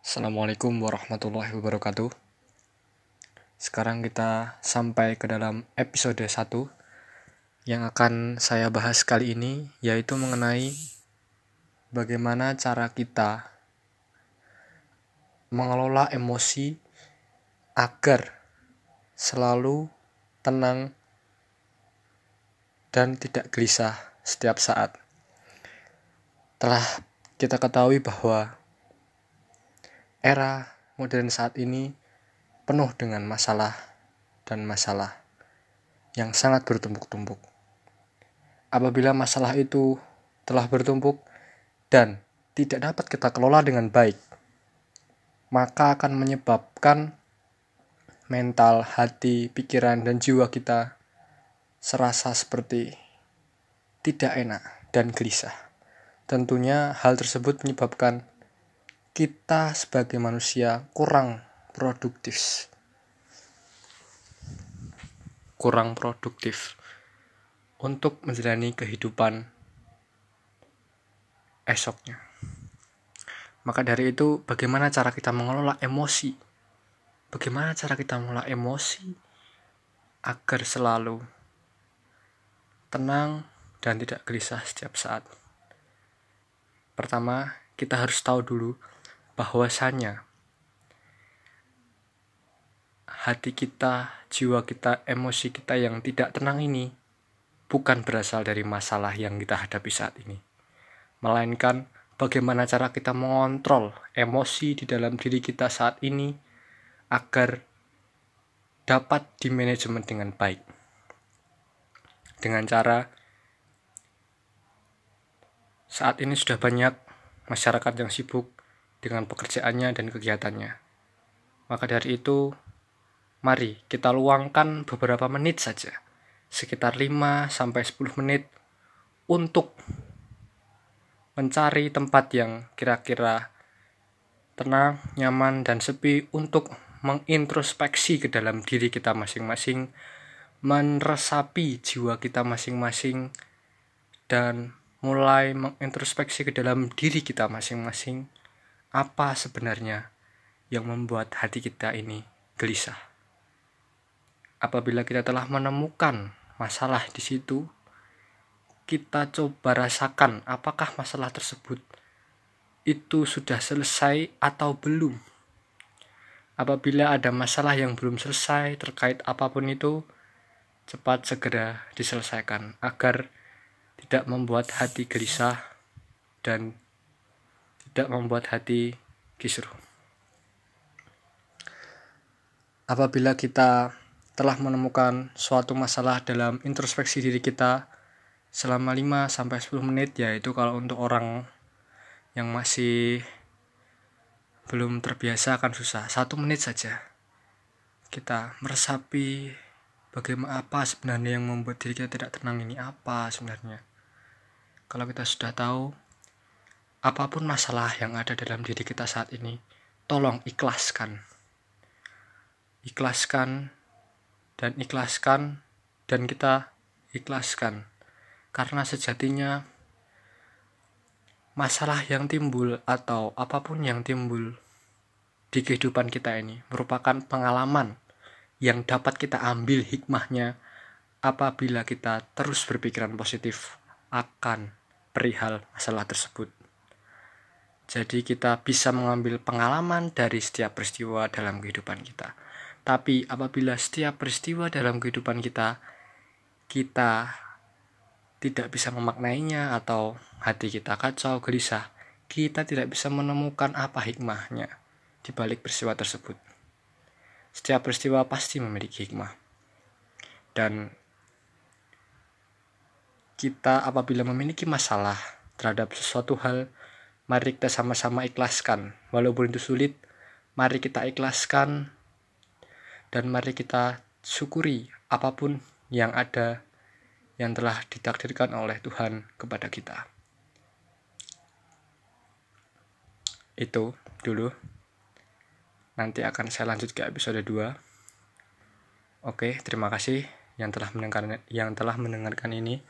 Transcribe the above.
Assalamualaikum warahmatullahi wabarakatuh. Sekarang kita sampai ke dalam episode 1 yang akan saya bahas kali ini yaitu mengenai bagaimana cara kita mengelola emosi agar selalu tenang dan tidak gelisah setiap saat. Telah kita ketahui bahwa era modern saat ini penuh dengan masalah dan masalah yang sangat bertumpuk-tumpuk. Apabila masalah itu telah bertumpuk dan tidak dapat kita kelola dengan baik, maka akan menyebabkan mental, hati, pikiran, dan jiwa kita serasa seperti tidak enak dan gelisah. Tentunya hal tersebut menyebabkan kita sebagai manusia kurang produktif. Kurang produktif untuk menjalani kehidupan esoknya. Maka dari itu, bagaimana cara kita mengelola emosi? Bagaimana cara kita mengelola emosi agar selalu tenang dan tidak gelisah setiap saat? Pertama, kita harus tahu dulu bahwasanya hati kita, jiwa kita, emosi kita yang tidak tenang ini bukan berasal dari masalah yang kita hadapi saat ini. Melainkan bagaimana cara kita mengontrol emosi di dalam diri kita saat ini agar dapat dimanajemen dengan baik. Dengan cara saat ini sudah banyak masyarakat yang sibuk dengan pekerjaannya dan kegiatannya. Maka dari itu, mari kita luangkan beberapa menit saja, sekitar 5 sampai 10 menit untuk mencari tempat yang kira-kira tenang, nyaman, dan sepi untuk mengintrospeksi ke dalam diri kita masing-masing, meresapi jiwa kita masing-masing, dan mulai mengintrospeksi ke dalam diri kita masing-masing apa sebenarnya yang membuat hati kita ini gelisah. Apabila kita telah menemukan masalah di situ, kita coba rasakan apakah masalah tersebut itu sudah selesai atau belum. Apabila ada masalah yang belum selesai terkait apa pun itu, cepat segera diselesaikan agar tidak membuat hati gelisah dan tidak membuat hati kisruh. Apabila kita telah menemukan suatu masalah dalam introspeksi diri kita selama 5 sampai 10 menit yaitu kalau untuk orang yang masih belum terbiasa akan susah. Satu menit saja kita meresapi bagaimana apa sebenarnya yang membuat diri kita tidak tenang ini apa sebenarnya kalau kita sudah tahu apa pun masalah yang ada dalam diri kita saat ini, tolong ikhlaskan. Ikhlaskan dan ikhlaskan dan kita ikhlaskan. Karena sejatinya masalah yang timbul atau apa pun yang timbul di kehidupan kita ini merupakan pengalaman yang dapat kita ambil hikmahnya apabila kita terus berpikiran positif akan perihal masalah tersebut. Jadi kita bisa mengambil pengalaman dari setiap peristiwa dalam kehidupan kita. Tapi apabila setiap peristiwa dalam kehidupan kita kita tidak bisa memaknainya atau hati kita kacau, gelisah, kita tidak bisa menemukan apa hikmahnya di balik peristiwa tersebut. Setiap peristiwa pasti memiliki hikmah. Dan kita apabila memiliki masalah terhadap sesuatu hal, mari kita sama-sama ikhlaskan. Walaupun itu sulit, mari kita ikhlaskan dan mari kita syukuri apa pun yang ada yang telah ditakdirkan oleh Tuhan kepada kita. Itu dulu. Nanti akan saya lanjut ke episode 2. Oke, terima kasih yang telah mendengarkan yang telah mendengarkan ini.